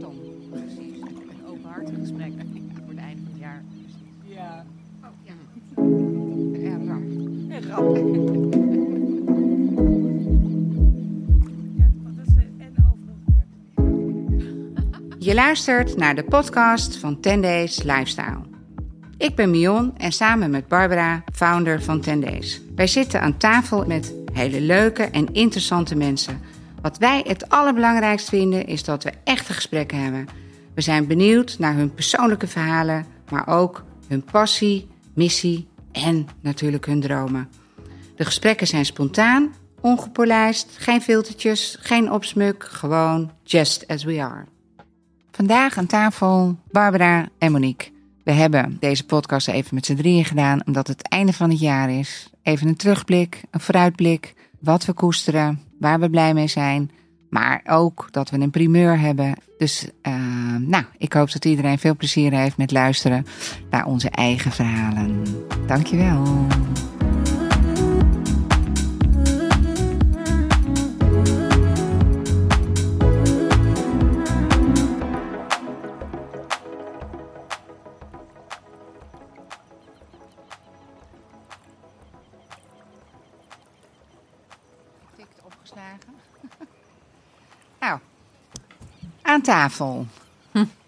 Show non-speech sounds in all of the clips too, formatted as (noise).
Tom, precies. Een openhartig gesprek voor het einde van het jaar. Ja. Oh, ja. Ja, ramp. En rap. Dat is en overig Je luistert naar de podcast van 10 Days Lifestyle. Ik ben Mion en samen met Barbara, founder van 10 Days. Wij zitten aan tafel met hele leuke en interessante mensen. Wat wij het allerbelangrijkst vinden is dat we echte gesprekken hebben. We zijn benieuwd naar hun persoonlijke verhalen, maar ook hun passie, missie en natuurlijk hun dromen. De gesprekken zijn spontaan, ongepolijst, geen filtertjes, geen opsmuk, gewoon just as we are. Vandaag aan tafel Barbara en Monique. We hebben deze podcast even met z'n drieën gedaan, omdat het einde van het jaar is. Even een terugblik, een vooruitblik, wat we koesteren, waar we blij mee zijn. Maar ook dat we een primeur hebben. Dus uh, nou, ik hoop dat iedereen veel plezier heeft met luisteren naar onze eigen verhalen. Dankjewel. Aan tafel.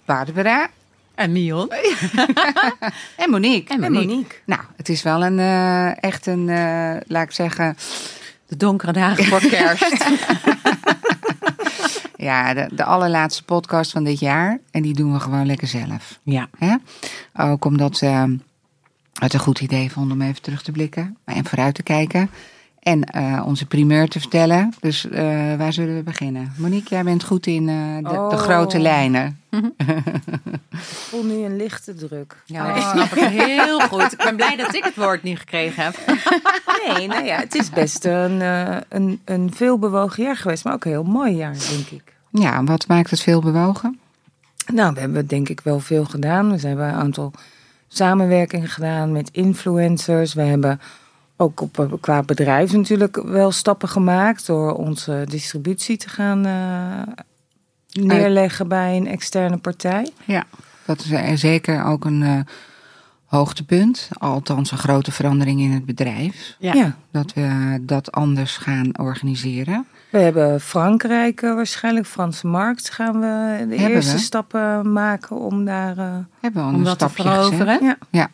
Barbara En Mion. (laughs) en Monique. En Monique. Nou, het is wel een eh, echt een, eh, laat ik zeggen, De donkere dagen voor kerst. (laughs) ja, de, de allerlaatste podcast van dit jaar. En die doen we gewoon lekker zelf. ja. Ook omdat eh, we het een goed idee vonden om even terug te blikken en vooruit te kijken. En eh, onze primeur te vertellen. Dus eh, waar zullen we beginnen? Monique, jij bent goed in eh, de, de Oh. grote lijnen. Ik voel nu een lichte druk. Ja, ik snap het heel goed. Ik ben blij dat ik het woord niet gekregen heb. Nee, nou ja, het is best een, eh, een, een veelbewogen jaar geweest, maar ook een heel mooi jaar, denk ik. Ja, en wat maakt het veel bewogen? Nou, we hebben denk ik wel veel gedaan. We hebben een aantal samenwerkingen gedaan met influencers. We hebben ook op, qua bedrijf natuurlijk wel stappen gemaakt door onze distributie te gaan eh, neerleggen bij een externe partij. Ja, dat is eh, zeker ook een eh, hoogtepunt. Althans, een grote verandering in het bedrijf. Ja. ja. Dat we dat anders gaan organiseren. We hebben Frankrijk eh, waarschijnlijk, Franse markt, gaan we de Hebben eerste we. stappen maken om daar. eh, Hebben we al Om een te gezet. veroveren. ja.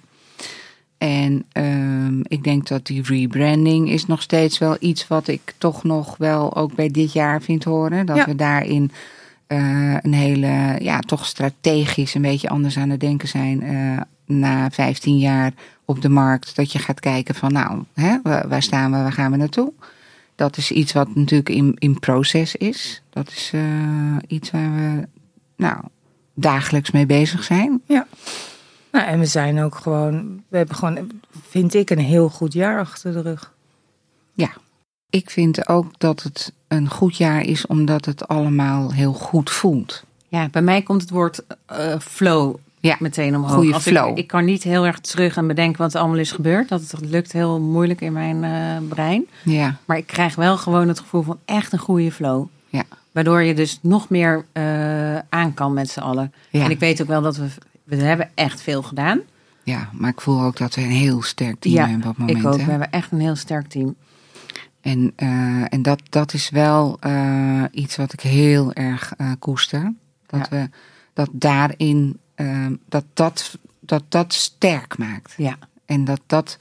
En ehm, ik denk dat die rebranding is nog steeds wel iets wat ik toch nog wel ook bij dit jaar vind horen. Dat Ja. we daarin eh, een hele, ja, toch strategisch een beetje anders aan het denken zijn eh, na 15 jaar op de markt. Dat je gaat kijken van nou, hè, waar staan we, waar gaan we naartoe? Dat is iets wat natuurlijk in, in proces is. Dat is eh, iets waar we nou, dagelijks mee bezig zijn. Nou, en we zijn ook gewoon, we hebben gewoon, vind ik, een heel goed jaar achter de rug. Ik vind ook dat het een goed jaar is omdat het allemaal heel goed voelt. Ja, bij mij komt het woord eh, flow Ja, meteen omhoog. goede flow. Ik, ik kan niet heel erg terug en bedenken wat er allemaal is gebeurd. Dat het lukt heel moeilijk in mijn eh, brein. Ja, Maar ik krijg wel gewoon het gevoel van echt een goede flow. Ja. Waardoor je dus nog meer eh, aan kan met z'n allen. ja, En ik weet ook wel dat we, we hebben echt veel gedaan. ja, maar ik voel ook dat we een heel sterk team Ja, hebben op het moment. ik ook. hè. We hebben echt een heel sterk team. En, eh, en dat, dat is wel eh, iets wat ik heel erg eh, koester. Dat Ja. we dat daarin, eh, dat, dat, dat dat sterk maakt. Ja. En dat dat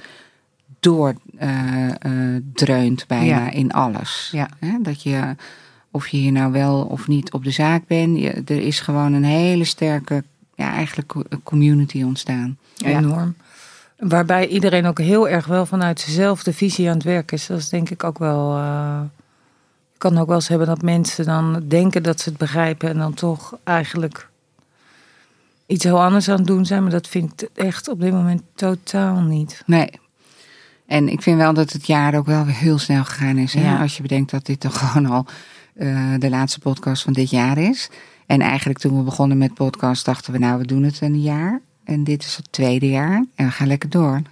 doordreunt bijna Ja. in alles. Ja. Hè? Dat je, of je hier nou wel of niet op de zaak bent, je, er is gewoon een hele sterke, ja, eigenlijk co- community ontstaan. Ja. Enorm. Waarbij iedereen ook heel erg wel vanuit dezelfde visie aan het werk is. Dat is denk ik ook wel. eh je kan ook wel eens hebben dat mensen dan denken dat ze het begrijpen en dan toch eigenlijk iets heel anders aan het doen zijn. Maar dat vind ik echt op dit moment totaal niet. Nee. En ik vind wel dat het jaar ook wel weer heel snel gegaan is. Hè? Ja. Als je bedenkt dat dit toch gewoon al eh, de laatste podcast van dit jaar is. En eigenlijk toen we begonnen met podcast dachten we nou we doen het een jaar. En dit is het tweede jaar en we gaan lekker door. (laughs)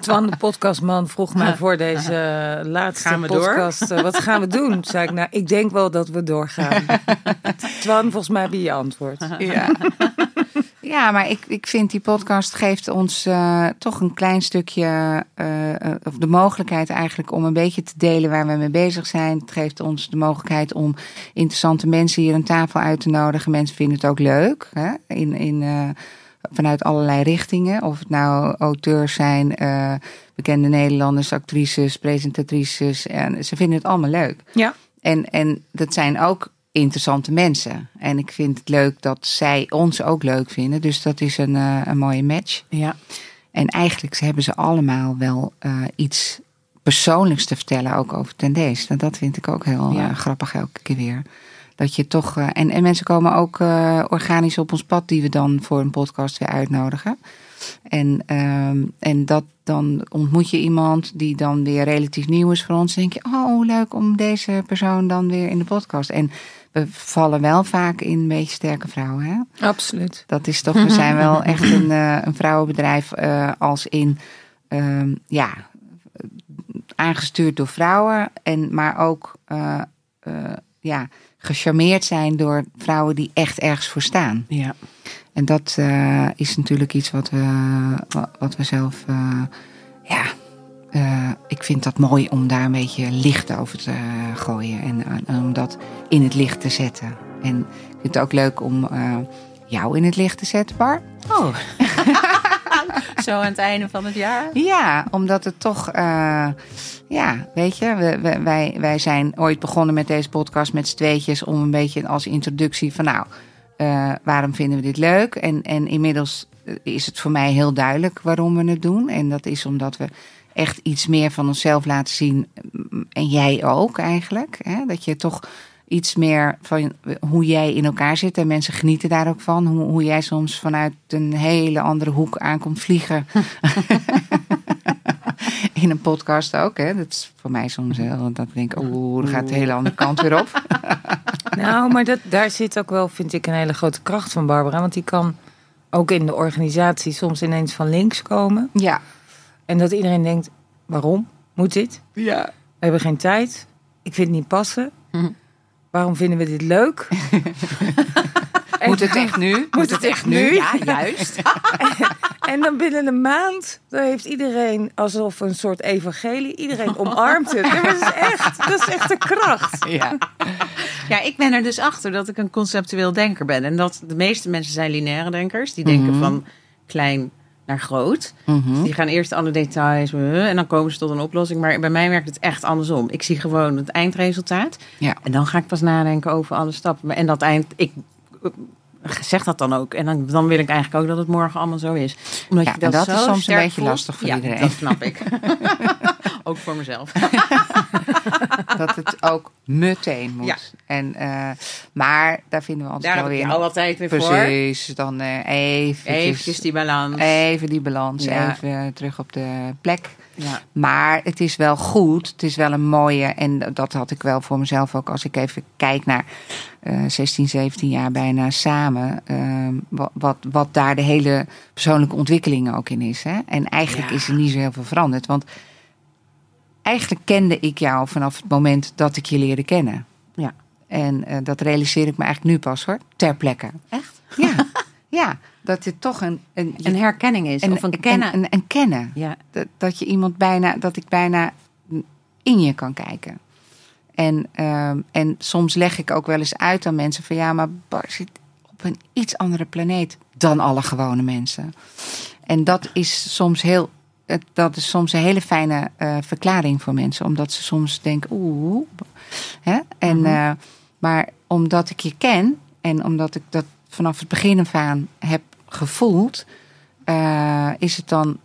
Twan, de podcastman, vroeg mij voor deze laatste Gaan we podcast... uh, wat gaan we doen? Toen (laughs) zei ik, nou, ik denk wel dat we doorgaan. (laughs) Twan, volgens mij heb je je antwoord. Ja. Ja, maar ik, ik vind die podcast geeft ons uh, toch een klein stukje, uh, of de mogelijkheid eigenlijk om een beetje te delen waar we mee bezig zijn. Het geeft ons de mogelijkheid om interessante mensen hier aan tafel uit te nodigen. Mensen vinden het ook leuk, hè? In, in, uh, vanuit allerlei richtingen. Of het nou auteurs zijn, bekende Nederlanders, actrices, presentatrices. En ze vinden het allemaal leuk. Ja. En, en dat zijn ook interessante mensen. En ik vind het leuk dat zij ons ook leuk vinden. Dus dat is een, uh, een mooie match. Ja. En eigenlijk hebben ze allemaal wel uh, iets persoonlijks te vertellen, ook over Tendees. Nou, dat vind ik ook heel ja. uh, grappig elke keer weer. Dat je toch. en, en mensen komen ook organisch op ons pad, die we dan voor een podcast weer uitnodigen. En, um, en dat, dan ontmoet je iemand die dan weer relatief nieuw is voor ons. Dan denk je, oh leuk om deze persoon dan weer in de podcast. En we vallen wel vaak in een beetje sterke vrouwen. Hè? Absoluut. Dat is toch, we zijn wel echt een, uh, (laughs) een vrouwenbedrijf uh, als in, uh, ja, aangestuurd door vrouwen. En, maar ook, ja, gecharmeerd zijn door vrouwen die echt ergens voor staan. Ja. En dat uh, is natuurlijk iets wat we, wat we zelf, uh, ja, uh, ik vind dat mooi om daar een beetje licht over te gooien en, en om dat in het licht te zetten. En ik vind het ook leuk om jou in het licht te zetten, Bar. Oh. (laughs) Zo aan het einde van het jaar? Ja, omdat het toch, ja, weet je, we, we, wij, wij zijn ooit begonnen met deze podcast met z'n tweetjes om een beetje als introductie van nou. Uh, waarom vinden we dit leuk? En, en inmiddels is het voor mij heel duidelijk waarom we het doen. En dat is omdat we echt iets meer van onszelf laten zien. En jij ook eigenlijk. Hè? Dat je toch iets meer van hoe jij in elkaar zit. En mensen genieten daar ook van. Hoe, jij soms vanuit een hele andere hoek aankomt vliegen. (laughs) in een podcast ook. Hè? Dat is voor mij soms heel. Dat ik denk, oeh, dan gaat de hele andere kant weer op. (laughs) (laughs) Nou, maar dat, daar zit ook wel, vind ik, een hele grote kracht van Barbara. Want die kan ook in de organisatie soms ineens van links komen. Ja. En dat iedereen denkt, waarom moet dit? Ja. We hebben geen tijd. Ik vind het niet passen. Hm. Waarom vinden we dit leuk? (laughs) Moet het echt nu? (laughs) Moet, Moet het, echt nu? Ja, juist. en dan binnen een maand, dan heeft iedereen alsof een soort evangelie. Iedereen omarmt het. Ja, dat is echt, dat is echt de kracht. Ja. ja, ik ben er dus achter dat ik een conceptueel denker ben. En dat de meeste mensen zijn lineaire denkers. Die denken mm-hmm. van klein naar groot. Mm-hmm. Die gaan eerst alle details en dan komen ze tot een oplossing. Maar bij mij werkt het echt andersom. Ik zie gewoon het eindresultaat. Ja. En dan ga ik pas nadenken over alle stappen. En dat eind, ik zeg dat dan ook. En dan, dan wil ik eigenlijk ook dat het morgen allemaal zo is. Omdat ja, je dat, dat is soms een beetje voelt. lastig voor ja, iedereen. Dat snap ik. (laughs) ook voor mezelf. (laughs) dat het ook meteen moet. Ja. En, uh, maar daar vinden we altijd daar wel weer... Daar altijd weer Precies, voor. Precies, dan uh, even... Eventjes die balans. Even die balans, even terug op de plek. Ja. Maar het is wel goed. Het is wel een mooie. En dat had ik wel voor mezelf ook. Als ik even kijk naar uh, 16, 17 jaar bijna samen. Uh, wat, wat, daar de hele persoonlijke ontwikkeling ook in is. Hè? En eigenlijk Ja. is er niet zo heel veel veranderd. Want eigenlijk kende ik jou vanaf het moment dat ik je leerde kennen. Ja. En uh, dat realiseer ik me eigenlijk nu pas hoor. Ter plekke. Echt? Ja. (laughs) ja. Dat het toch een. Een, Een herkenning is. of een kennen. Een, een kennen ja. dat, dat je iemand bijna, dat ik bijna in je kan kijken. En, um, en soms leg ik ook wel eens uit aan mensen van ja, maar Bar zit op een iets andere planeet dan alle gewone mensen. En dat is soms heel, dat is soms een hele fijne uh, verklaring voor mensen, omdat ze soms denken oeh, hè? En, -hmm. uh, maar omdat ik je ken en omdat ik dat vanaf het begin af aan heb gevoeld, uh, is het dan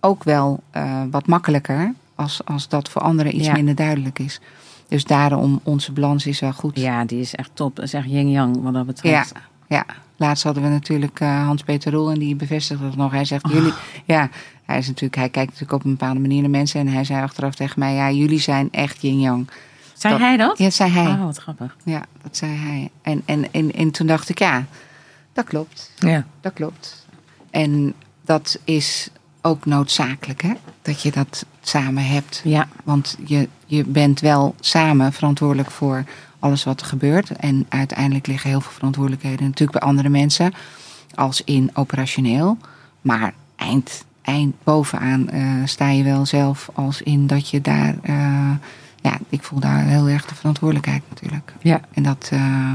ook wel uh, wat makkelijker als, als dat voor anderen iets Ja. minder duidelijk is. Dus daarom, onze balans is wel goed. ja, die is echt top. Dat is echt yin-yang wat dat betreft. Ja, laatst hadden we natuurlijk uh, Hans-Peter Roel en die bevestigde het nog. Hij zegt, jullie, ja, hij is natuurlijk, hij kijkt natuurlijk op een bepaalde manier naar mensen. En hij zei achteraf tegen mij, ja, jullie zijn echt yin-yang. Zei Dat- hij dat? Ja, zei hij. Oh, wat grappig. Ja, dat zei hij. En, en, en, en toen dacht ik, ja, dat klopt. Ja. Dat klopt. En dat is ook noodzakelijk, hè? Dat je dat samen hebt. Ja. Want je, je bent wel samen verantwoordelijk voor alles wat er gebeurt. En uiteindelijk liggen heel veel verantwoordelijkheden natuurlijk bij andere mensen. Als in operationeel. Maar eind, eind bovenaan eh, sta je wel zelf als in dat je daar... eh, ja, ik voel daar heel erg de verantwoordelijkheid natuurlijk. Ja. En dat, eh,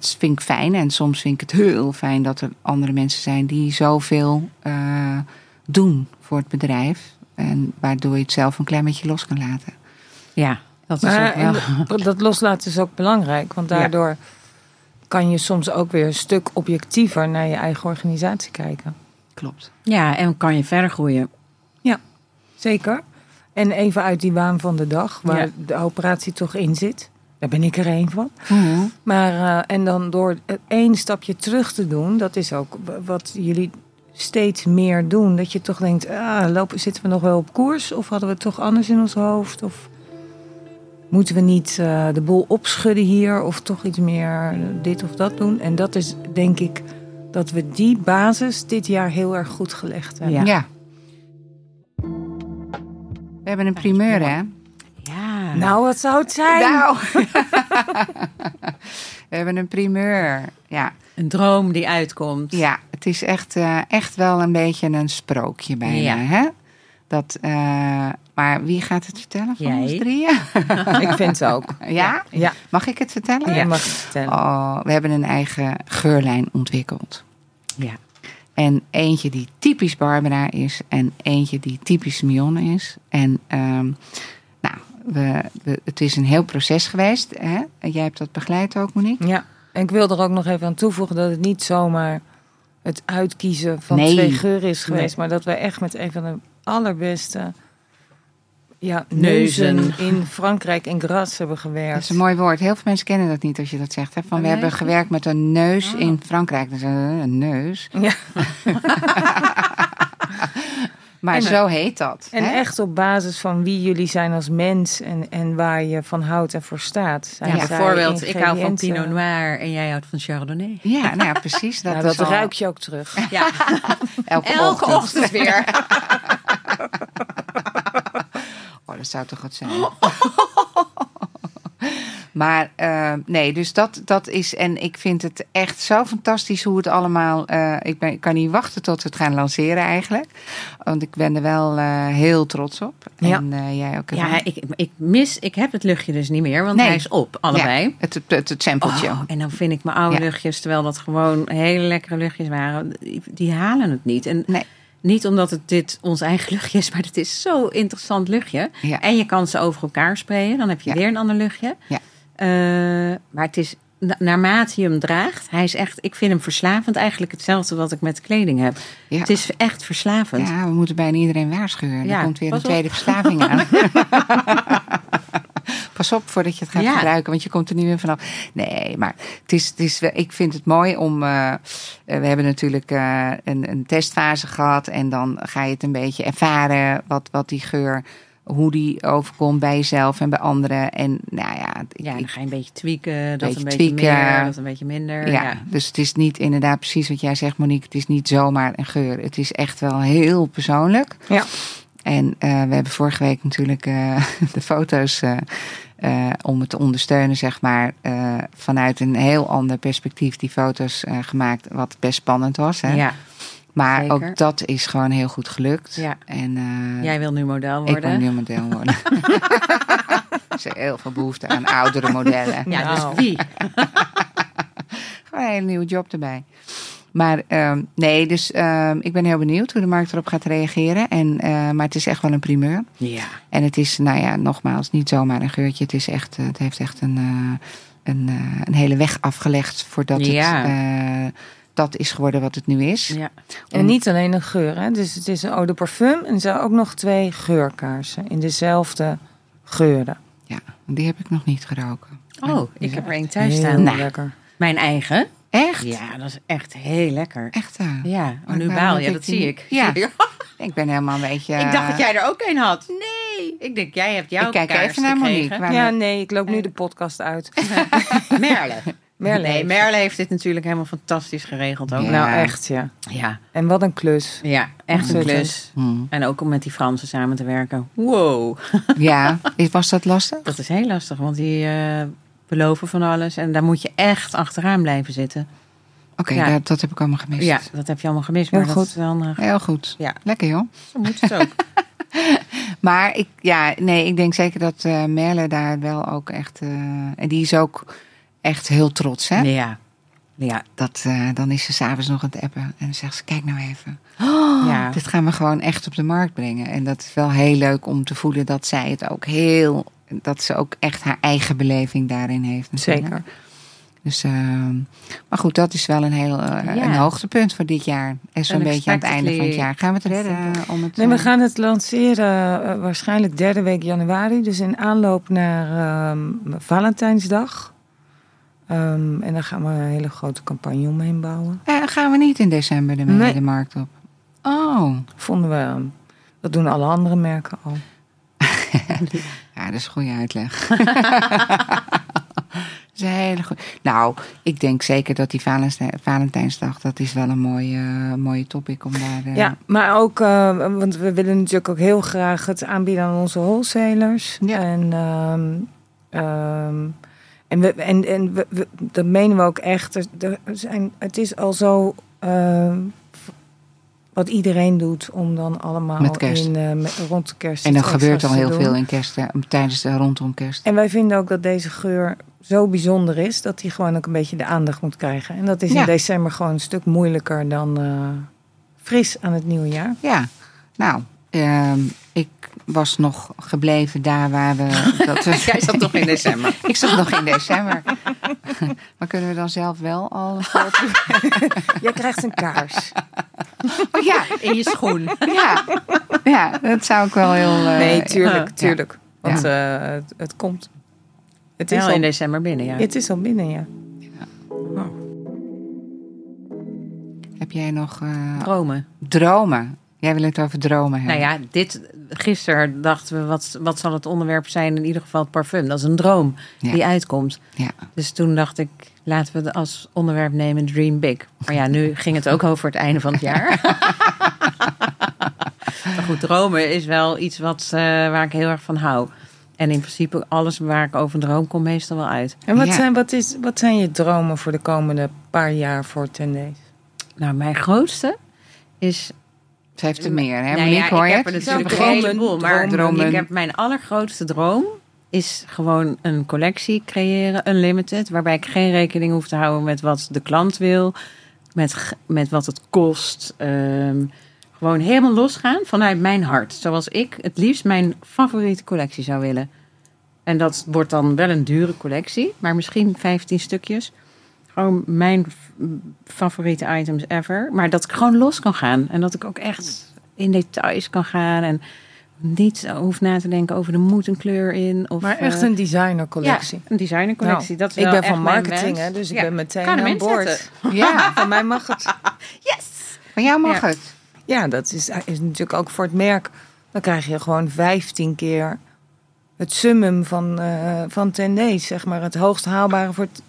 dat vind ik fijn. En soms vind ik het heel fijn dat er andere mensen zijn die zoveel eh, doen voor het bedrijf. En waardoor je het zelf een klein beetje los kan laten. Ja, dat is Maar ook wel... (laughs) dat loslaten is ook belangrijk, want daardoor kan je soms ook weer een stuk objectiever naar je eigen organisatie kijken. Klopt. Ja, en kan je verder groeien. Zeker. En even uit die waan van de dag, waar Ja. de operatie toch in zit. Daar ben ik er één van. Mhm. Maar, eh, en dan door één stapje terug te doen, dat is ook wat jullie steeds meer doen. Dat je toch denkt, ah, lopen, zitten we nog wel op koers? Of hadden we het toch anders in ons hoofd? Of moeten we niet eh, de boel opschudden hier? Of toch iets meer dit of dat doen? En dat is denk ik dat we die basis dit jaar heel erg goed gelegd hebben. Ja. Ja. We hebben een primeur, hè? Ja. Nou, wat zou het zijn? Nou. (laughs) We hebben een primeur. Ja, Een droom die uitkomt. ja het is echt, eh, echt wel een beetje een sprookje bijna. Ja. Hè? Dat, eh, maar wie gaat het vertellen van Jij. ons drieën? (laughs) Ik vind het ook. Ja? Ja, Mag ik het vertellen? je mag het vertellen. Oh, we hebben een eigen geurlijn ontwikkeld. Ja. En eentje die typisch Barbara is. En eentje die typisch Mionne is. En ehm, we, we- het is een heel proces geweest. Hè? En jij hebt dat begeleid ook, Monique? Ja, en ik wil er ook nog even aan toevoegen dat het niet zomaar het uitkiezen van Nee. twee geuren is geweest, Nee. maar dat we echt met een van de allerbeste ja, Neuzen. neuzen in Frankrijk in Gras hebben Dat gewerkt. is een mooi woord. Heel veel mensen kennen dat niet als je dat zegt. Hè? Van, we hebben gewerkt met een neus Oh. in Frankrijk. Dus een, een neus. Ja. (laughs) (laughs) Maar En- zo heet dat. En hè? echt op basis van wie jullie zijn als mens en, en waar je van houdt en voor staat. Zijn Ja, bijvoorbeeld, ik hou van. Pinot Noir en jij houdt van Chardonnay. Ja, nou ja, precies. Dat, Nou, dat al ruik je ook terug. (laughs) Ja, (laughs) elke, elke ochtend. ochtend weer. (laughs) Oh, dat zou toch wat zijn. Maar eh, nee, dus dat, dat is. En ik vind het echt zo fantastisch hoe het allemaal. eh, ik, ben, ik kan niet wachten tot we het gaan lanceren eigenlijk. Want ik ben er wel eh, heel trots op. Ja. En jij ook. Ja, ik, ik mis, ik heb het luchtje dus niet meer, want Nee. hij is op, allebei. Ja, het, het, het sampletje. Oh, en dan vind ik mijn oude Ja. luchtjes, terwijl dat gewoon hele lekkere luchtjes waren, die, die halen het niet. En Nee. niet omdat het dit ons eigen luchtje is, maar het is zo'n interessant luchtje. Ja. En je kan ze over elkaar sprayen, dan heb je weer een ander luchtje. Ja. Eh, maar het is, na- naarmate je hem draagt, hij is echt, ik vind hem verslavend. Eigenlijk hetzelfde wat ik met kleding heb. Ja. Het is echt verslavend. Ja, we moeten bijna iedereen waarschuwen. Ja, er komt weer een op. tweede verslaving aan. (laughs) Pas op voordat je het gaat Ja. gebruiken, want je komt er niet meer vanaf. Nee, maar het is, het is, ik vind het mooi om. eh, eh, we hebben natuurlijk een, een testfase gehad. En dan ga je het een beetje ervaren wat, wat die geur, hoe die overkomt bij jezelf en bij anderen. En nou ja, ik- Ja, dan ga je een beetje tweaken, dat Beetje een beetje tweaken. meer, dat een beetje minder. ja, Ja. dus het is niet inderdaad precies wat jij zegt, Monique. Het is niet zomaar een geur. Het is echt wel heel persoonlijk. Ja. En eh, we hebben vorige week natuurlijk eh, (laughs) de foto's eh, om het te ondersteunen, zeg maar, vanuit een heel ander perspectief die foto's gemaakt, wat best spannend was. Hè? Ja. Maar zeker. ook dat is gewoon heel goed gelukt. Ja. En eh, Jij wil nu model ik worden. wil nu model worden. (laughs) Er is heel veel behoefte aan oudere modellen. Ja, Nou. dus wie? (laughs) Gewoon een hele nieuwe job erbij. Maar ehm, nee, dus ehm, ik ben heel benieuwd hoe de markt erop gaat reageren. En, eh, maar het is echt wel een primeur. Ja. En het is, nou ja, nogmaals, niet zomaar een geurtje. Het, is echt, eh, het heeft echt een, eh, een, een hele weg afgelegd voordat Ja. het eh, dat is geworden wat het nu is. ja. En niet alleen een geur, hè? dus het is een eau de parfum en er zijn ook nog twee geurkaarsen in dezelfde geuren. Ja, die heb ik nog niet geroken. Oh, ik heb er één thuis Heel staan. Nou. lekker. Mijn eigen. Echt? Ja, dat is echt heel lekker. Echt waar? Ja, Oh, nu waarom baal heb je, ik dat zie ik. (laughs) Ja. Ik ben helemaal een beetje... Ik dacht dat jij er ook een had. Nee. Ik denk, jij hebt jouw Ik kijk even naar. Monique. Ja, nee, ik loop nu de podcast uit. (laughs) Merle. Merle nee, Merle heeft dit natuurlijk helemaal fantastisch geregeld ook. Ja. Nou, echt, ja. Ja, En wat een klus. ja echt een klus. Hmm. En ook om met die Fransen samen te werken. Wow, (laughs) Ja, was dat lastig? dat is heel lastig, want die eh, beloven van alles. En daar moet je echt achteraan blijven zitten. Oké, Ja. dat, dat heb ik allemaal gemist. Ja, dat heb je allemaal gemist. Heel Maar dat goed. is wel een, Heel goed. Ja. Lekker joh. zo moet het ook. (laughs) Maar ik, ja, nee, ik denk zeker dat eh, Merle daar wel ook echt. eh, en die is ook echt heel trots, hè? Ja, ja, Dat, eh, dan is ze s'avonds nog aan het appen. En dan zegt ze: Kijk nou even. ja. Dit gaan we gewoon echt op de markt brengen. En dat is wel heel leuk om te voelen dat zij het ook heel. Dat ze ook echt haar eigen beleving daarin heeft. natuurlijk. Zeker. Dus, ehm, maar goed, dat is wel een heel eh, Ja. een hoogtepunt voor dit jaar. En zo'n beetje aan het einde van het jaar. Gaan we het redden eh, om het. Nee, we gaan het lanceren waarschijnlijk derde week januari. Dus in aanloop naar ehm, Valentijnsdag. Ehm, en daar gaan we een hele grote campagne omheen bouwen. eh, gaan we niet in december Nee. de markt op? Oh, Vonden we, dat doen alle andere merken al. (laughs) ja, dat is een goede uitleg. (laughs) dat is een hele goede. Nou, ik denk zeker dat die Valentijn- Valentijnsdag, dat is wel een mooie, mooie topic om daar. eh, Ja, maar ook, eh, want we willen natuurlijk ook heel graag het aanbieden aan onze wholesalers. Ja. En, ehm, ehm, en, we, en, en we, we- dat menen we ook echt. Er, er zijn, het is al zo ehm, wat iedereen doet om dan allemaal Met kerst. In, eh, met- rond de kerst. En er gebeurt al heel doen. veel in kerst, tijdens de rondom kerst. En wij vinden ook dat deze geur zo bijzonder is dat hij gewoon ook een beetje de aandacht moet krijgen. En dat is Ja. in december gewoon een stuk moeilijker dan eh, fris aan het nieuwe jaar. Ja, nou, ehm, ik was nog gebleven daar waar we. (laughs) Dat we Jij zat toch in december. (laughs) ik zat nog in december. (laughs) maar kunnen we dan zelf wel al. Jij krijgt een kaars. Oh, ja, In je schoen. ja, ja, dat zou ik wel heel. eh, nee, tuurlijk, ja. tuurlijk. Want eh, het, het komt. Het is, al, in december binnen, ja. het is al binnen, ja. Heb jij nog eh, Dromen. dromen? Jij wil het over dromen hebben. Nou ja, dit, gisteren dachten we, wat, wat zal het onderwerp zijn? In ieder geval het parfum. Dat is een droom Ja. die uitkomt. Ja. Dus toen dacht ik, laten we het als onderwerp nemen Dream Big. Maar ja, nu ging het ook over het einde van het jaar. (laughs) maar goed, dromen is wel iets wat, eh, waar ik heel erg van hou. En in principe alles waar ik over een droom kom meestal wel uit. En wat, Ja. zijn, wat, is, wat zijn je dromen voor de komende paar jaar voor Ten Days? Nou, mijn grootste is Ze heeft er meer, hè? Nou ja, hoor ik heb er natuurlijk een heleboel. Maar dromen. ik heb mijn allergrootste droom is gewoon een collectie creëren, unlimited, waarbij ik geen rekening hoef te houden met wat de klant wil, met, met wat het kost. Ehm, gewoon helemaal losgaan vanuit mijn hart, zoals ik het liefst mijn favoriete collectie zou willen. En dat wordt dan wel een dure collectie, maar misschien 15 stukjes. Gewoon mijn favoriete items ever. Maar dat ik gewoon los kan gaan. En dat ik ook echt in details kan gaan. En niet hoef na te denken over de moed en kleur in. Of, Maar echt eh, een designercollectie. Ja, een designercollectie. Nou, dat is ik wel ben echt van marketing, hè, dus ik Ja, ben meteen kan aan boord. (laughs) Ja, Van mij mag het. (laughs) Yes! van jou mag Ja. het. Ja, dat is, is natuurlijk ook voor het merk. Dan krijg je gewoon 15 keer het summum van, eh van Ten Days, zeg maar. Het hoogst haalbare voor het,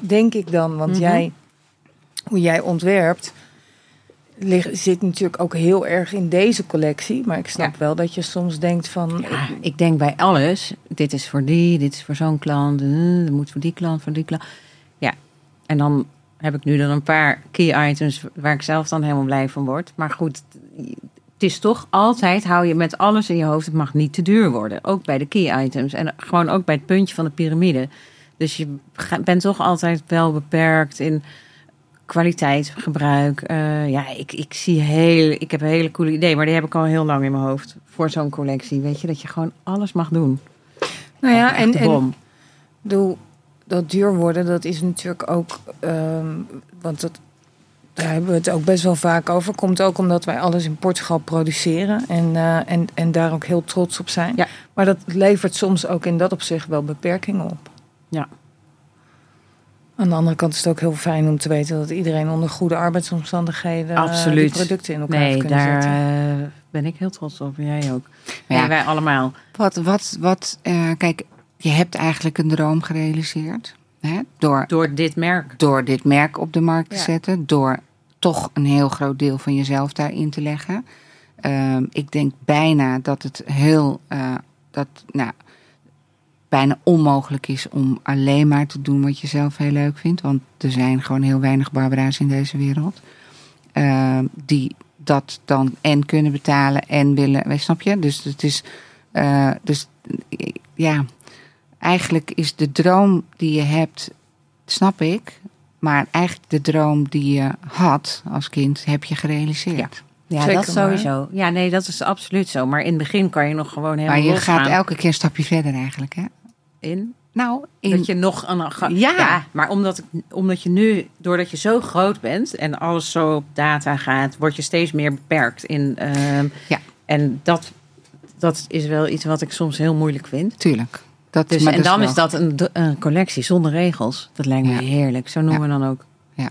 denk ik dan. Want Mhm. jij, hoe jij ontwerpt, ligt, zit natuurlijk ook heel erg in deze collectie. Maar ik snap Ja. wel dat je soms denkt van... Ja, ik denk bij alles. Dit is voor die, dit is voor zo'n klant. eh, Dat moet voor die klant, voor die klant. Ja, en dan heb ik nu dan een paar key items waar ik zelf dan helemaal blij van word. Maar goed, het is toch altijd, hou je met alles in je hoofd, het mag niet te duur worden. Ook bij de key items en gewoon ook bij het puntje van de piramide. Dus je bent toch altijd wel beperkt in kwaliteitsgebruik. Eh, ja, ik, ik zie heel, ik heb een hele coole idee, maar die heb ik al heel lang in mijn hoofd voor zo'n collectie. Weet je, dat je gewoon alles mag doen. nou ja, en, en. Doe, dat duur worden, dat is natuurlijk ook. ehm, want dat, daar hebben we het ook best wel vaak over. Komt ook omdat wij alles in Portugal produceren. En, eh, en, en daar ook heel trots op zijn. Ja. Maar dat levert soms ook in dat opzicht wel beperkingen op. Ja. Aan de andere kant is het ook heel fijn om te weten dat iedereen onder goede arbeidsomstandigheden eh, Absoluut. die producten in elkaar Nee, heeft kunnen daar zetten. eh, ben ik heel trots op. En jij ook. Ja. En wij allemaal. Wat, wat, wat, eh, kijk, je hebt eigenlijk een droom gerealiseerd. Hè? Door, Door dit merk. door dit merk op de markt te Ja. zetten. Door toch een heel groot deel van jezelf daarin te leggen. Ehm, ik denk bijna dat het heel. eh, dat, nou, bijna onmogelijk is om alleen maar te doen wat je zelf heel leuk vindt. Want er zijn gewoon heel weinig Barbara's in deze wereld. Ehm, die dat dan en kunnen betalen en willen. Snap je? Dus het is. eh, dus eh, ja, eigenlijk is de droom die je hebt, snap ik. Maar eigenlijk de droom die je had als kind, heb je gerealiseerd. Zeker dat sowieso. Ja, nee, dat is absoluut zo. Maar in het begin kan je nog gewoon helemaal maar je losgaan gaat elke keer een stapje verder eigenlijk, hè? in. Nou, in, Dat je nog een. Ja. maar omdat, omdat je nu, doordat je zo groot bent en alles zo op data gaat, word je steeds meer beperkt in. ehm, Ja. En dat, dat is wel iets wat ik soms heel moeilijk vind. tuurlijk. Dat, Dus, maar en dan wel- is dat een, een collectie zonder regels. Dat lijkt me Ja. heerlijk. Zo noemen we dan ook. Ja.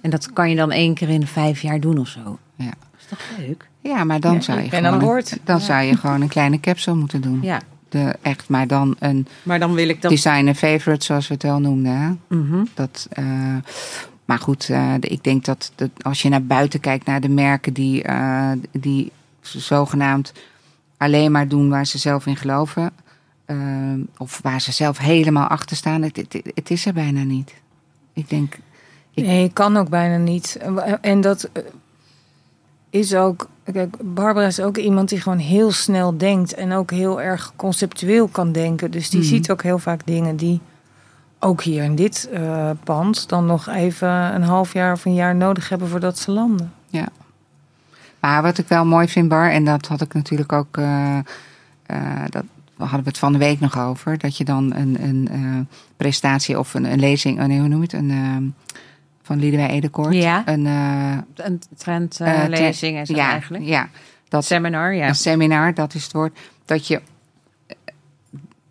En dat kan je dan één keer in vijf jaar doen of zo. Ja. is toch leuk? Ja, maar dan Ja, zou je gewoon, aan boord. dan Ja. zou je gewoon een kleine capsule moeten doen. Ja. De, echt, maar dan een Maar dan wil ik dat. designer favorite, zoals we het wel noemden. Hè? Mhm. Dat, eh, maar goed, eh, de- ik denk dat, dat als je naar buiten kijkt naar de merken die, eh, die zogenaamd alleen maar doen waar ze zelf in geloven. of waar ze zelf helemaal achter staan. Het, het, het is er bijna niet. Ik denk, Ik- Nee, kan ook bijna niet. En dat is ook. Kijk, Barbara is ook iemand die gewoon heel snel denkt en ook heel erg conceptueel kan denken. Dus die Mhm. ziet ook heel vaak dingen die ook hier in dit eh, pand dan nog even een half jaar of een jaar nodig hebben voordat ze landen. Maar wat ik wel mooi vind, Bar, en dat had ik natuurlijk ook. eh, dat hadden we het van de week nog over. Dat je dan een, een presentatie of een, een lezing. oh nee, hoe noem je het? Een, eh, van Liedewij Edekoort. Ja. Een uh, Een trendlezing en zo ja, eigenlijk. Ja, dat Seminar, ja. een seminar, dat is het woord. Dat je. eh,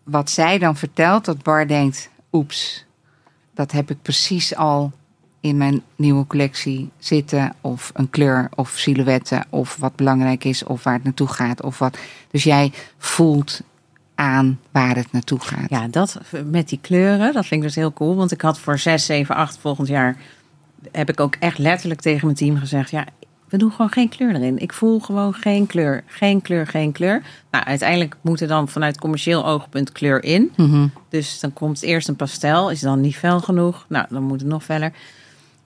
Wat zij dan vertelt, dat Bar denkt: oeps, dat heb ik precies al in mijn nieuwe collectie zitten. Of een kleur, of silhouetten, of wat belangrijk is, of waar het naartoe gaat. Of wat. Dus jij voelt aan waar het naartoe gaat. Ja, dat met die kleuren, dat vind ik dus heel cool. Want ik had voor 6, 7, 8 volgend jaar... heb ik ook echt letterlijk tegen mijn team gezegd... ja, we doen gewoon geen kleur erin. Ik voel gewoon geen kleur. Geen kleur, geen kleur. Nou, uiteindelijk moet er dan vanuit commercieel oogpunt kleur in. Mhm. Dus dan komt eerst een pastel. Is dan niet fel genoeg? Nou, dan moet het nog feller.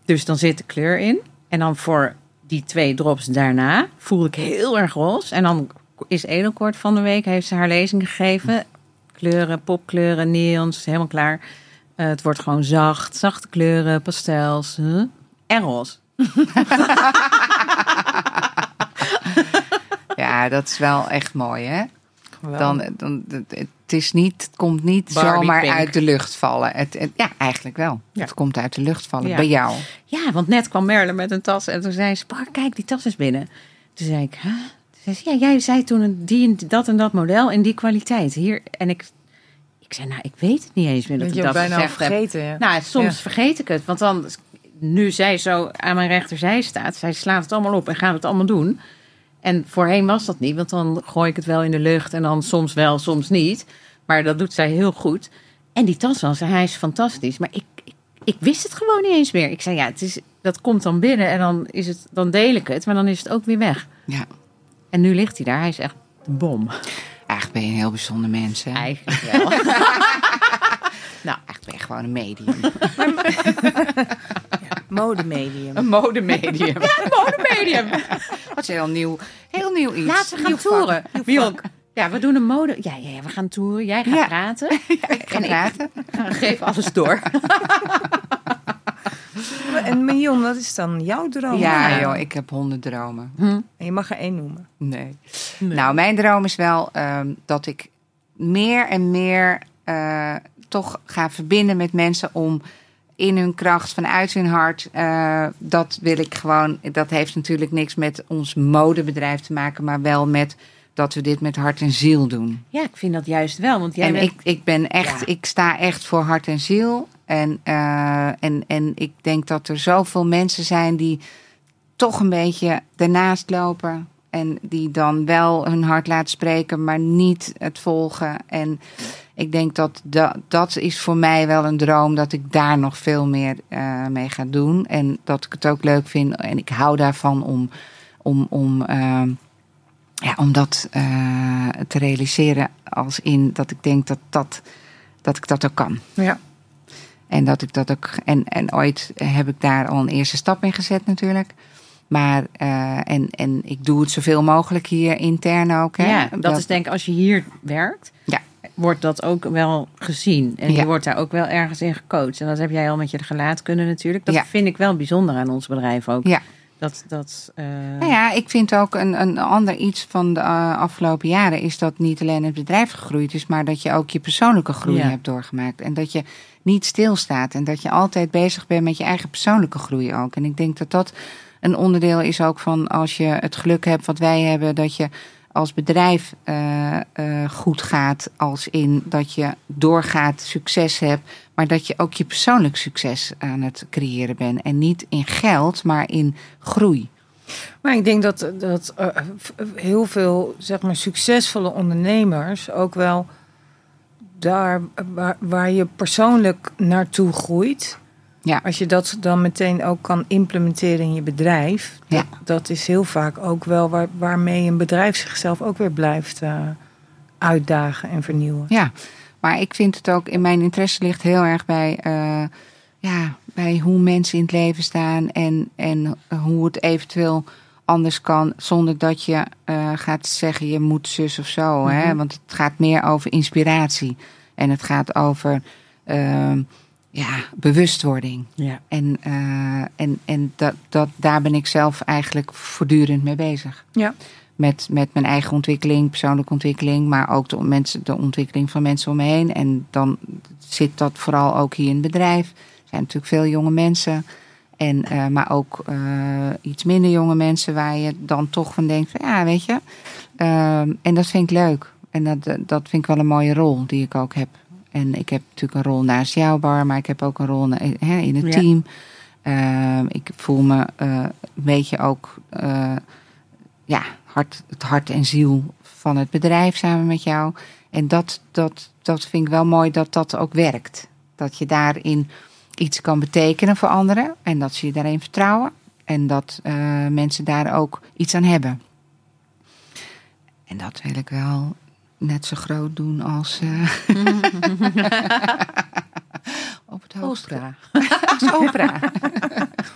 Dus dan zit de kleur in. En dan voor die twee drops daarna voel ik heel erg roze. En dan is Edelkort van de week, heeft ze haar lezing gegeven. Kleuren, popkleuren, neons, helemaal klaar. Eh, het wordt gewoon zacht, zachte kleuren, pastels huh? en roze. (laughs) Ja, dat is wel echt mooi, hè? Dan, dan, het, is niet, het komt niet Barbie zomaar pink. uit de lucht vallen. Het, het- ja, eigenlijk wel. Ja. Het komt uit de lucht vallen Ja. bij jou. Ja, want net kwam Merle met een tas en toen zei ze, "Bar, kijk, die tas is binnen. Toen zei ik, huh? Toen zei ze, ja, jij zei toen een, die, en dat en dat model in die kwaliteit. Hier, en ik, ik zei, nou, ik weet het niet eens meer dat Dat ik dat bijna gezegd heb. vergeten. Ja. Nou, soms Ja. vergeet ik het. Want dan, nu zij zo aan mijn rechterzij staat, zij slaat het allemaal op en gaat het allemaal doen. En voorheen was dat niet, want dan gooi ik het wel in de lucht en dan soms wel, soms niet. Maar dat doet zij heel goed. En die tas was, hij is fantastisch. Maar ik, ik, ik wist het gewoon niet eens meer. Ik zei, ja, het is, dat komt dan binnen en dan, is het, dan deel ik het, maar dan is het ook weer weg. Ja. En nu ligt hij daar, hij is echt de bom. Eigenlijk ben je een heel bijzonder mens, hè? Eigenlijk (laughs) wel. Nou, eigenlijk ben je gewoon een medium. (laughs) Modemedium. een modemedium. (laughs) Modemedium. Dat is heel nieuw, heel nieuw iets. Laten we gaan toeren. Ja, we doen een mode. Ja, ja, ja, we gaan toeren. Jij gaat Ja. praten. Ik ga En ik- praten. Geef alles door. En Mion, wat is dan jouw droom? Ja, joh, ik heb honderd dromen. En je mag er één noemen. Nee. Nou, mijn droom is wel ehm, dat ik meer en meer eh, toch ga verbinden met mensen om in hun kracht, vanuit hun hart. eh, dat wil ik gewoon. Dat heeft natuurlijk niks met ons modebedrijf te maken, maar wel met dat we dit met hart en ziel doen. Ja, ik vind dat juist wel. Want jij en bent... ik, ik ben echt, Ja. ik sta echt voor hart en ziel. En, eh, en, en ik denk dat er zoveel mensen zijn die toch een beetje ernaast lopen. En die dan wel hun hart laten spreken, maar niet het volgen. En ik denk dat, dat dat is voor mij wel een droom dat ik daar nog veel meer eh, mee ga doen. En dat ik het ook leuk vind. En ik hou daarvan om, om, om, uh, ja, om dat uh, te realiseren. Als in dat ik denk dat, dat, dat ik dat ook kan. Ja. En dat ik dat ook. En, en ooit heb ik daar al een eerste stap in gezet, natuurlijk. Maar, uh, en, en ik doe het zoveel mogelijk hier intern ook. Hè? Ja, dat, dat, is denk ik als je hier werkt. Ja wordt dat ook wel gezien. En ja. je wordt daar ook wel ergens in gecoacht. En dat heb jij al met je gelaatkunde natuurlijk. Dat Ja. vind ik wel bijzonder aan ons bedrijf ook. Ja. Dat, dat, uh... Nou ja, ik vind ook een, een ander iets van de uh, afgelopen jaren is dat niet alleen het bedrijf gegroeid is, maar dat je ook je persoonlijke groei Ja. hebt doorgemaakt. En dat je niet stilstaat en dat je altijd bezig bent met je eigen persoonlijke groei ook. En ik denk dat dat een onderdeel is ook van als je het geluk hebt wat wij hebben, dat je als bedrijf uh, uh, goed gaat, als in dat je doorgaat, succes hebt, maar dat je ook je persoonlijk succes aan het creëren bent. En niet in geld, maar in groei. Maar ik denk dat, dat uh, heel veel zeg maar, succesvolle ondernemers ook wel daar waar, waar je persoonlijk naartoe groeit. Ja. Als je dat dan meteen ook kan implementeren in je bedrijf. Ja. Dat, dat is heel vaak ook wel waar, waarmee een bedrijf zichzelf ook weer blijft uh, uitdagen en vernieuwen. Ja, maar ik vind het ook in mijn interesse ligt heel erg bij, uh, ja, bij hoe mensen in het leven staan en, en hoe het eventueel anders kan zonder dat je uh, gaat zeggen je moet zus of zo. Mm -hmm. hè? Want het gaat meer over inspiratie en het gaat over uh, ja, bewustwording. Ja. En, uh, en, en dat, dat, daar ben ik zelf eigenlijk voortdurend mee bezig. Ja. Met, met mijn eigen ontwikkeling, persoonlijke ontwikkeling, maar ook de, mensen, de ontwikkeling van mensen om me heen. En dan zit dat vooral ook hier in het bedrijf. Er zijn natuurlijk veel jonge mensen. En, uh, maar ook uh, iets minder jonge mensen waar je dan toch van denkt: van, ja, weet je. Uh, en dat vind ik leuk. En dat, dat vind ik wel een mooie rol die ik ook heb. En ik heb natuurlijk een rol naast jouw bar, maar ik heb ook een rol hè, in het team. Uh, ik voel me een beetje ook ja, hart, het hart en ziel van het bedrijf samen met jou. En dat, dat, dat vind ik wel mooi dat dat ook werkt. Dat je daarin iets kan betekenen voor anderen en dat ze je daarin vertrouwen. En dat uh, mensen daar ook iets aan hebben. En dat wil ik wel net zo groot doen als. Uh, (laughs) op het hoogste. (laughs) Opera. als (laughs) opera.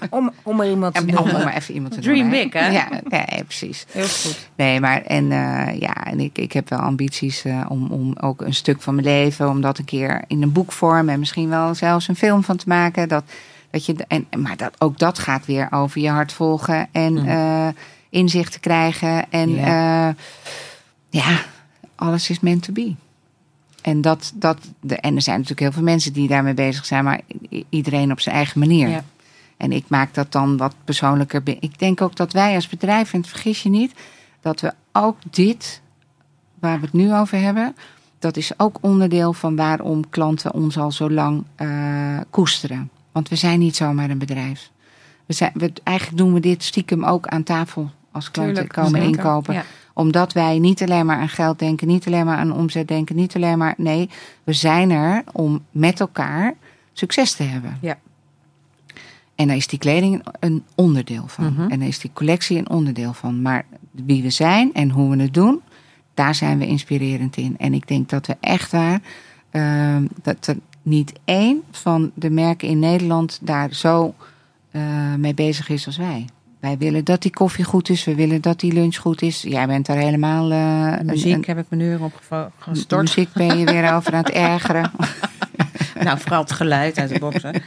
Om, om er iemand te Ja, om maar even iemand te Dream noemen, big, hè? Ja, nee, precies. Heel goed. Nee, maar en uh, ja, en ik, ik heb wel ambities uh, om, om ook een stuk van mijn leven, om dat een keer in een boekvorm en misschien wel zelfs een film van te maken. Dat, dat je, en, maar dat, ook dat gaat weer over je hart volgen en Mhm. uh, inzicht te krijgen. En Ja. ja, alles is meant to be. En, dat, dat, de, en er zijn natuurlijk heel veel mensen die daarmee bezig zijn, maar iedereen op zijn eigen manier. Ja. En ik maak dat dan wat persoonlijker. Ik denk ook dat wij als bedrijf, en vergis je niet, dat we ook dit, waar we het nu over hebben, dat is ook onderdeel van waarom klanten ons al zo lang uh, koesteren. Want we zijn niet zomaar een bedrijf. We zijn, we, eigenlijk doen we dit stiekem ook aan tafel als klanten Tuurlijk, komen inkopen Ja. Omdat wij niet alleen maar aan geld denken, niet alleen maar aan omzet denken, niet alleen maar. Nee, we zijn er om met elkaar succes te hebben. Ja. En daar is die kleding een onderdeel van. Mhm. En daar is die collectie een onderdeel van. Maar wie we zijn en hoe we het doen, daar zijn we inspirerend in. En ik denk dat we echt waar, uh, dat er niet één van de merken in Nederland daar zo uh, mee bezig is als wij. Wij willen dat die koffie goed is. We willen dat die lunch goed is. Jij bent daar helemaal... Uh, muziek een, heb ik nu weer op gestort. Muziek ben je weer over aan het ergeren. (laughs) nou, vooral het geluid uit de boxen.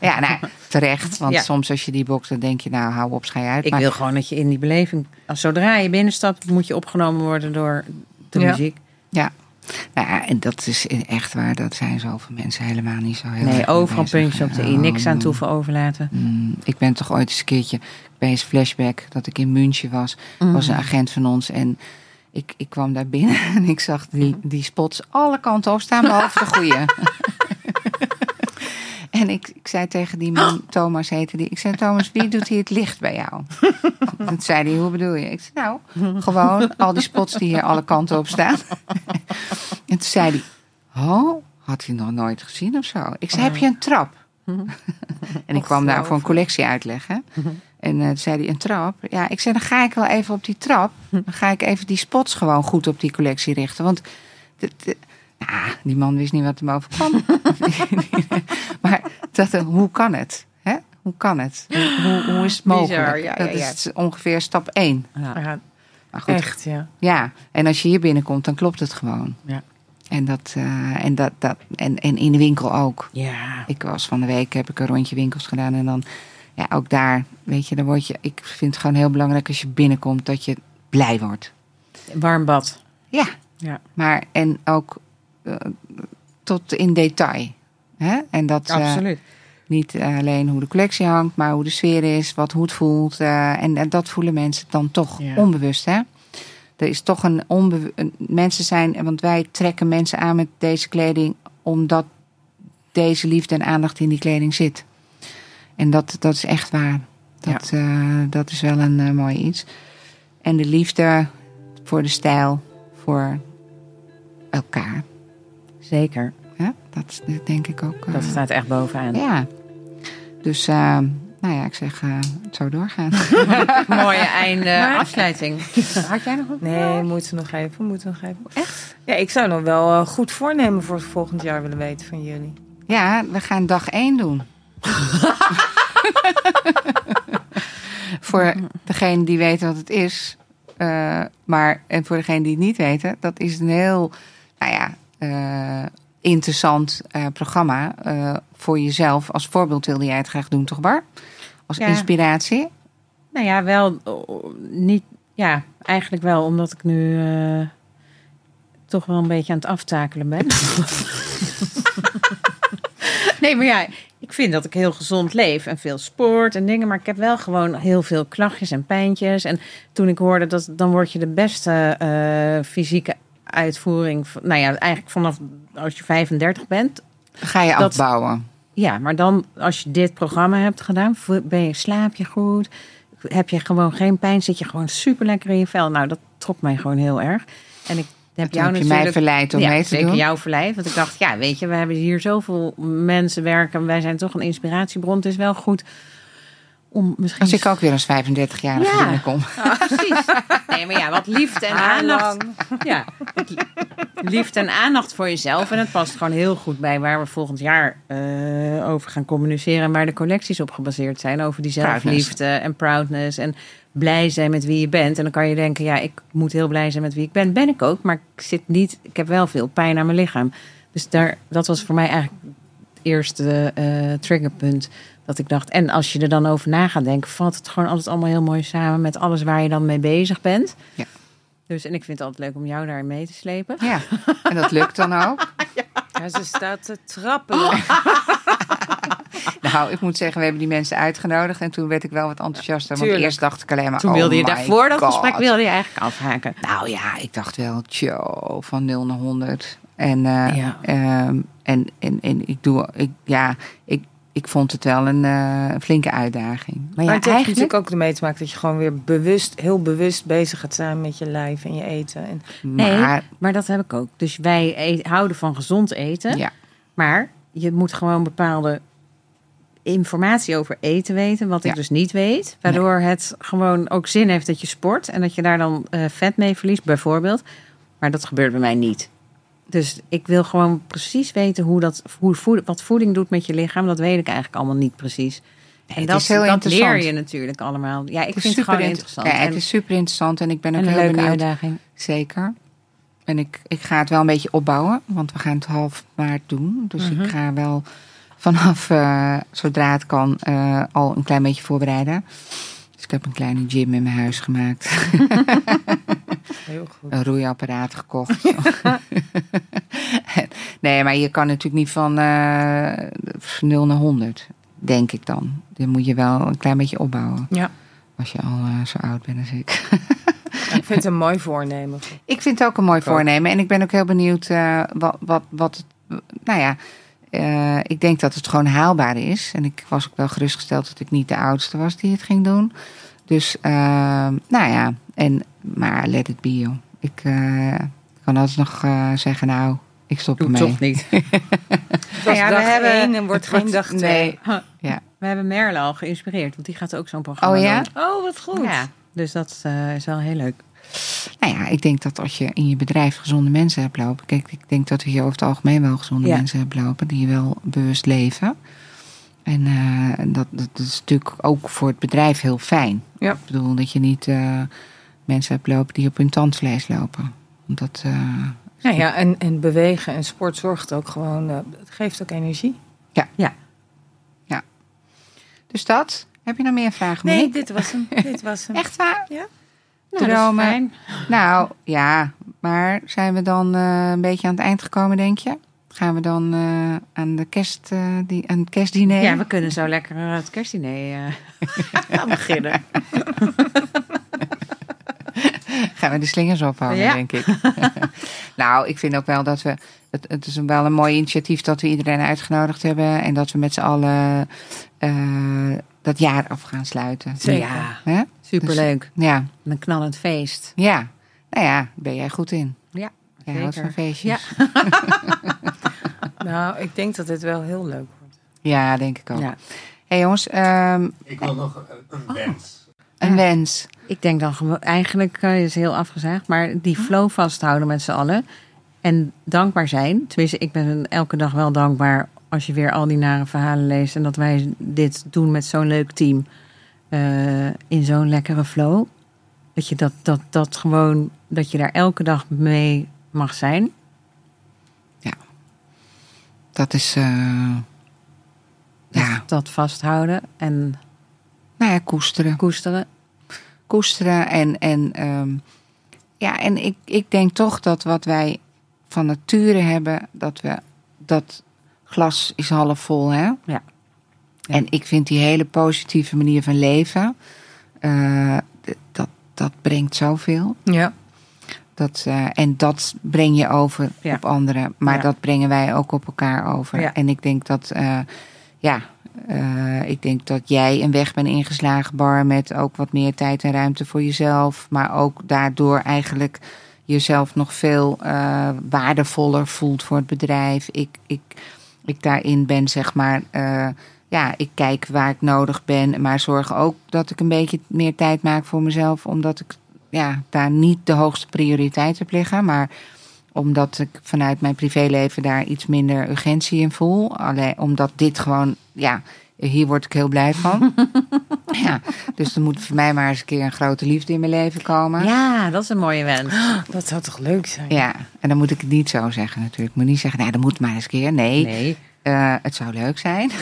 Ja, nou, terecht. Want Ja. soms als je die boxt, dan denk je, nou, hou op, schij uit. Ik Maar- wil gewoon dat je in die beleving... Als zodra je binnenstapt, moet je opgenomen worden door de Ja. muziek. Ja. Nou ja, en dat is echt waar. Dat zijn zoveel mensen helemaal niet zo heel Nee, overal mee bezig. puntje op de i. Niks aan toeven overlaten. mm, Ik ben toch ooit eens een keertje bij een flashback dat ik in München was. Mhm. was een agent van ons en ik, ik kwam daar binnen (laughs) en ik zag die, die spots alle kanten op staan, behalve de goede. (laughs) en ik, ik zei tegen die man, (gasps) Thomas heette die, ik zei Thomas, wie doet hier het licht bij jou? (laughs) Toen zei hij, hoe bedoel je? Ik zei, nou, gewoon al die spots die hier alle kanten op staan. (laughs) en toen zei hij, Oh, had hij nog nooit gezien of zo? Ik zei, heb je een trap? (laughs) en ik kwam daar voor een collectie uitleggen. En uh, zei hij, een trap? Ja, ik zei, dan ga ik wel even op die trap. Dan ga ik even die spots gewoon goed op die collectie richten. Want de, de, nou, die man wist niet wat hem overkwam. (laughs) maar dat, hoe kan het? Hè? Hoe kan het? Hoe, hoe, is het mogelijk? Bizar, ja, dat ja, ja. is ongeveer stap 1. Ja. Ja, Maar goed, echt, ja. ja, en als je hier binnenkomt, dan klopt het gewoon. Ja. En, dat, eh, en, dat, dat, en, en in de winkel ook. ja. Ik was van de week, heb ik een rondje winkels gedaan. En dan, ja, ook daar, weet je, dan word je... Ik vind het gewoon heel belangrijk als je binnenkomt, dat je blij wordt. Warm bad. Ja, Ja. maar en ook eh, tot in detail. Hè? En dat eh, Absoluut. niet alleen hoe de collectie hangt, maar hoe de sfeer is, wat hoe het voelt. eh, en, en dat voelen mensen dan toch Ja. onbewust. Hè? Er is toch een onbewust. Mensen zijn, want wij trekken mensen aan met deze kleding omdat deze liefde en aandacht in die kleding zit. En dat, dat is echt waar. Dat, eh, dat is wel een eh, mooi iets. En de liefde voor de stijl, voor elkaar. Zeker. Hè? Dat is denk ik ook. eh, Dat staat echt bovenaan. ja. Dus, eh, nou ja, ik zeg, eh, het zou doorgaan. (laughs) Mooie einde Maar- afsluiting. Had jij nog een Nee, moeten nog even, moeten nog even. Echt? Ja, ik zou nog wel eh, goed voornemen voor het volgend jaar willen weten van jullie. Ja, we gaan dag één doen. (laughs) voor degene die weten wat het is. eh, maar, en voor degene die het niet weten, dat is een heel, nou ja, eh, interessant eh, programma. eh, voor jezelf. Als voorbeeld wilde jij het graag doen, toch Bar? Als Ja. inspiratie. Nou ja, wel niet. Ja, eigenlijk wel, omdat ik nu eh, toch wel een beetje aan het aftakelen ben. (laughs) nee, maar ja, ik vind dat ik heel gezond leef en veel sport en dingen. Maar ik heb wel gewoon heel veel klachtjes en pijntjes. En toen ik hoorde dat dan word je de beste eh, fysieke uitvoering. van- Nou ja, eigenlijk vanaf als je 35 bent. Ga je Dat- afbouwen. Ja, maar dan als je dit programma hebt gedaan, ben je, slaap je goed. Heb je gewoon geen pijn, zit je gewoon super lekker in je vel. Nou, dat trok mij gewoon heel erg. En ik heb jou heb je mij verleid om ja, mee te zeker doen. jou verleid. Want ik dacht, ja, weet je, we hebben hier zoveel mensen werken. Wij zijn toch een inspiratiebron. Het is wel goed om misschien... Als ik ook weer als 35-jarige Ja. binnenkom. Ah, precies. Nee, maar ja, wat liefde en aandacht. Ja, liefde en aandacht voor jezelf. En het past gewoon heel goed bij waar we volgend jaar eh, over gaan communiceren. En waar de collecties op gebaseerd zijn. Over die zelfliefde en proudness. En blij zijn met wie je bent. En dan kan je denken, ja, ik moet heel blij zijn met wie ik ben. Ben ik ook, maar ik zit niet... Ik heb wel veel pijn aan mijn lichaam. Dus daar, dat was voor mij eigenlijk het eerste eh, triggerpunt. Dat ik dacht, en als je er dan over na gaat denken, valt het gewoon altijd allemaal heel mooi samen met alles waar je dan mee bezig bent. Ja. Dus en ik vind het altijd leuk om jou daarin mee te slepen. Ja, en dat lukt dan ook. (laughs) Ja, ze staat te trappelen. (laughs) Nou, ik moet zeggen, we hebben die mensen uitgenodigd. En toen werd ik wel wat enthousiaster. Want Tuurlijk. eerst dacht ik alleen maar. Toen oh wilde je my daarvoor dat gesprek wilde je eigenlijk afhaken. Nou ja, ik dacht wel, tjo, van 0 naar 100. En, eh, Ja. ehm, en, en, en ik doe, ik, ja, ik, ik vond het wel een eh, flinke uitdaging. Maar Maar ja, het heeft eigenlijk. natuurlijk ook ermee te maken dat je gewoon weer bewust, heel bewust bezig gaat zijn met je lijf en je eten. En Nee, Maar, maar dat heb ik ook. Dus wij houden van gezond eten. ja, Maar je moet gewoon bepaalde informatie over eten weten, wat ik Ja. dus niet weet. Waardoor het gewoon ook zin heeft dat je sport en dat je daar dan eh, vet mee verliest, bijvoorbeeld. Maar dat gebeurt bij mij niet. Dus ik wil gewoon precies weten hoe dat, hoe voed, wat voeding doet met je lichaam. Dat weet ik eigenlijk allemaal niet precies. En dat, is heel dat leer je natuurlijk allemaal. Ja, ik het vind het gewoon interessant. Ja, het is super interessant en ik ben ook een heel leuke benieuwd. uitdaging. Zeker. En ik, ik ga het wel een beetje opbouwen, want we gaan het half maart doen. Dus Mhm. ik ga wel vanaf, eh, zodra het kan, eh, al een klein beetje voorbereiden. Dus ik heb een kleine gym in mijn huis gemaakt. (laughs) heel goed. een roeiapparaat gekocht. (laughs) nee, maar je kan natuurlijk niet van eh 0 naar 100, denk ik dan. Dan moet je wel een klein beetje opbouwen. Ja. Als je al eh, zo oud bent als ik. Ik vind het een mooi voornemen. Ik vind het ook een mooi voornemen. En ik ben ook heel benieuwd eh, wat, wat, wat nou ja, eh, ik denk dat het gewoon haalbaar is. En ik was ook wel gerustgesteld dat ik niet de oudste was die het ging doen. Dus, eh, nou ja, en, maar let it be joh. Ik eh, kan altijd nog eh, zeggen, nou, ik stop Doe ermee. toch niet. (laughs) Het was ja, we hebben- één en wordt geen wordt- dag twee. nee. Ja. We hebben Merle al geïnspireerd, want die gaat ook zo'n programma Oh ja? doen. Oh, wat goed. Ja, dus dat eh, is wel heel leuk. Nou ja, ik denk dat als je in je bedrijf gezonde mensen hebt lopen. Kijk, ik denk dat we hier over het algemeen wel gezonde Ja. mensen hebben lopen. Die wel bewust leven. En eh, dat, dat is natuurlijk ook voor het bedrijf heel fijn. Ja. Ik bedoel dat je niet eh, mensen hebt lopen die op hun tandvlees lopen. Dat, eh, Nou ja, en, en bewegen en sport zorgt ook gewoon, het geeft ook energie. dus dat. Heb je nog meer vragen? Nee, Monique? dit was hem. (laughs) dit was hem. Echt waar? Ja. Nou, Dromen. Nou ja, maar zijn we dan eh, een beetje aan het eind gekomen, denk je? Gaan we dan eh, aan, de kerst, eh, die, aan het kerstdiner? Ja, we kunnen zo lekker het kerstdiner (laughs) (laughs) beginnen. Gaan we de slingers ophangen, Ja. denk ik. (laughs) nou, ik vind ook wel dat we. Het, het is wel een mooi initiatief dat we iedereen uitgenodigd hebben. En dat we met z'n allen dat jaar af gaan sluiten. Zeker. Ja, superleuk. Ja, Een knallend feest. ja. Nou ja, ben jij goed in. Ja, Jij houdt van zeker. feestjes. Ja. (laughs) Nou, ik denk dat dit wel heel leuk wordt. Ja, denk ik ook. Ja. hey jongens, ehm, Ik wil nog een, een wens. een Ja. wens. Ik denk dan gewoon, eigenlijk eh, is heel afgezaagd, maar die flow vasthouden met z'n allen. En dankbaar zijn. Tenminste, ik ben elke dag wel dankbaar als je weer al die nare verhalen leest. En dat wij dit doen met zo'n leuk team. eh, in zo'n lekkere flow. Dat je dat, dat, dat gewoon, dat je daar elke dag mee mag zijn. Dat is. eh, Dat, ja, dat vasthouden en nou ja, koesteren. koesteren. koesteren. En, en, ehm, ja, en ik, ik denk toch dat wat wij van nature hebben, dat we dat glas is half vol. Hè? Ja. En ik vind die hele positieve manier van leven, eh, dat, dat brengt zoveel. Ja. Dat, eh, en dat breng je over Ja. op anderen. Maar Ja. dat brengen wij ook op elkaar over. Ja. En ik denk dat, eh, ja, ik denk dat jij een weg bent ingeslagen, Bar, met ook wat meer tijd en ruimte voor jezelf. Maar ook daardoor eigenlijk jezelf nog veel waardevoller voelt voor het bedrijf. Ik, ik, ik daarin ben, zeg maar, eh, ja, ik kijk waar ik nodig ben. Maar zorg ook dat ik een beetje meer tijd maak voor mezelf. Omdat ik ja, daar niet de hoogste prioriteit op liggen. Maar omdat ik vanuit mijn privéleven daar iets minder urgentie in voel. Alleen omdat dit gewoon, ja, hier word ik heel blij van. (laughs) ja, dus er moet voor mij maar eens een keer een grote liefde in mijn leven komen. Ja, dat is een mooie wens. (gasps) Dat zou toch leuk zijn? Ja, en dan moet ik het niet zo zeggen natuurlijk. Ik moet niet zeggen, nou, dat moet maar eens een keer. Nee, Nee. Eh, het zou leuk zijn. (laughs)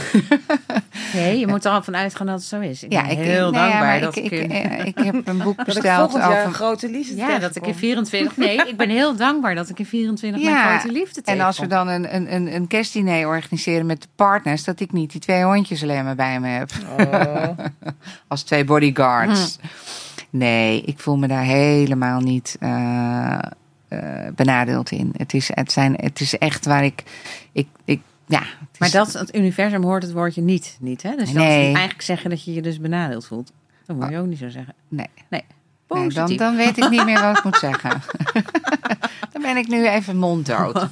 Nee, je moet er al van uitgaan dat het zo is. Ik ja, ben ik, heel dankbaar dat ik, ik... ik, eh, ik heb een boek (laughs) Dat ik besteld jaar een over... grote liefde Ja, dat ik in tegenkom. 24... Nee, ik ben heel dankbaar dat ik in 24 mijn grote liefde En als we tegenkom. dan een, een, een, een kerstdiner organiseren met de partners, dat ik niet die twee hondjes alleen maar bij me heb. Oh. (laughs) Als twee bodyguards. Hm. Nee, ik voel me daar helemaal niet eh, eh, benadeeld in. Het is, het, zijn, het is echt waar ik. ik, ik ja, Maar dat, het universum hoort het woordje niet, niet hè? Dus dat Nee. is eigenlijk zeggen dat je je dus benadeeld voelt. Dat moet je ook niet zo zeggen. Nee. Nee, Nee, dan, dan weet ik niet meer wat ik moet (laughs) zeggen. (laughs) dan ben ik nu even monddood.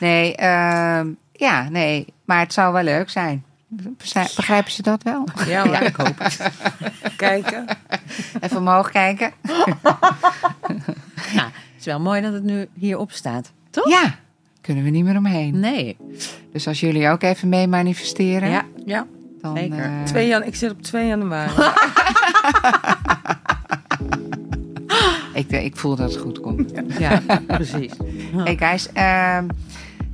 Nee, ehm, ja, nee. Maar het zou wel leuk zijn. Begrijp- Begrijpen ze dat wel? Ja, hoor, ik hoop het. (laughs) Kijken. Even omhoog kijken. Nou, het is wel mooi dat het nu hierop staat. Toch? Ja, kunnen we niet meer omheen. Nee. Dus als jullie ook even mee manifesteren, Ja, Ja, dan. zeker. eh, 2 jan ik zit op 2 januari. (laughs) (laughs) ik, ik voel dat het goed komt. ja precies. (laughs) Hey guys, ehm,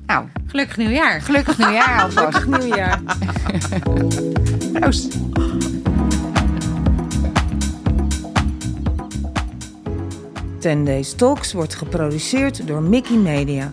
nou, Gelukkig nieuwjaar. gelukkig nieuwjaar alvast. Gelukkig nieuwjaar. Proost. 10 Days Talks wordt geproduceerd door Mickey Media.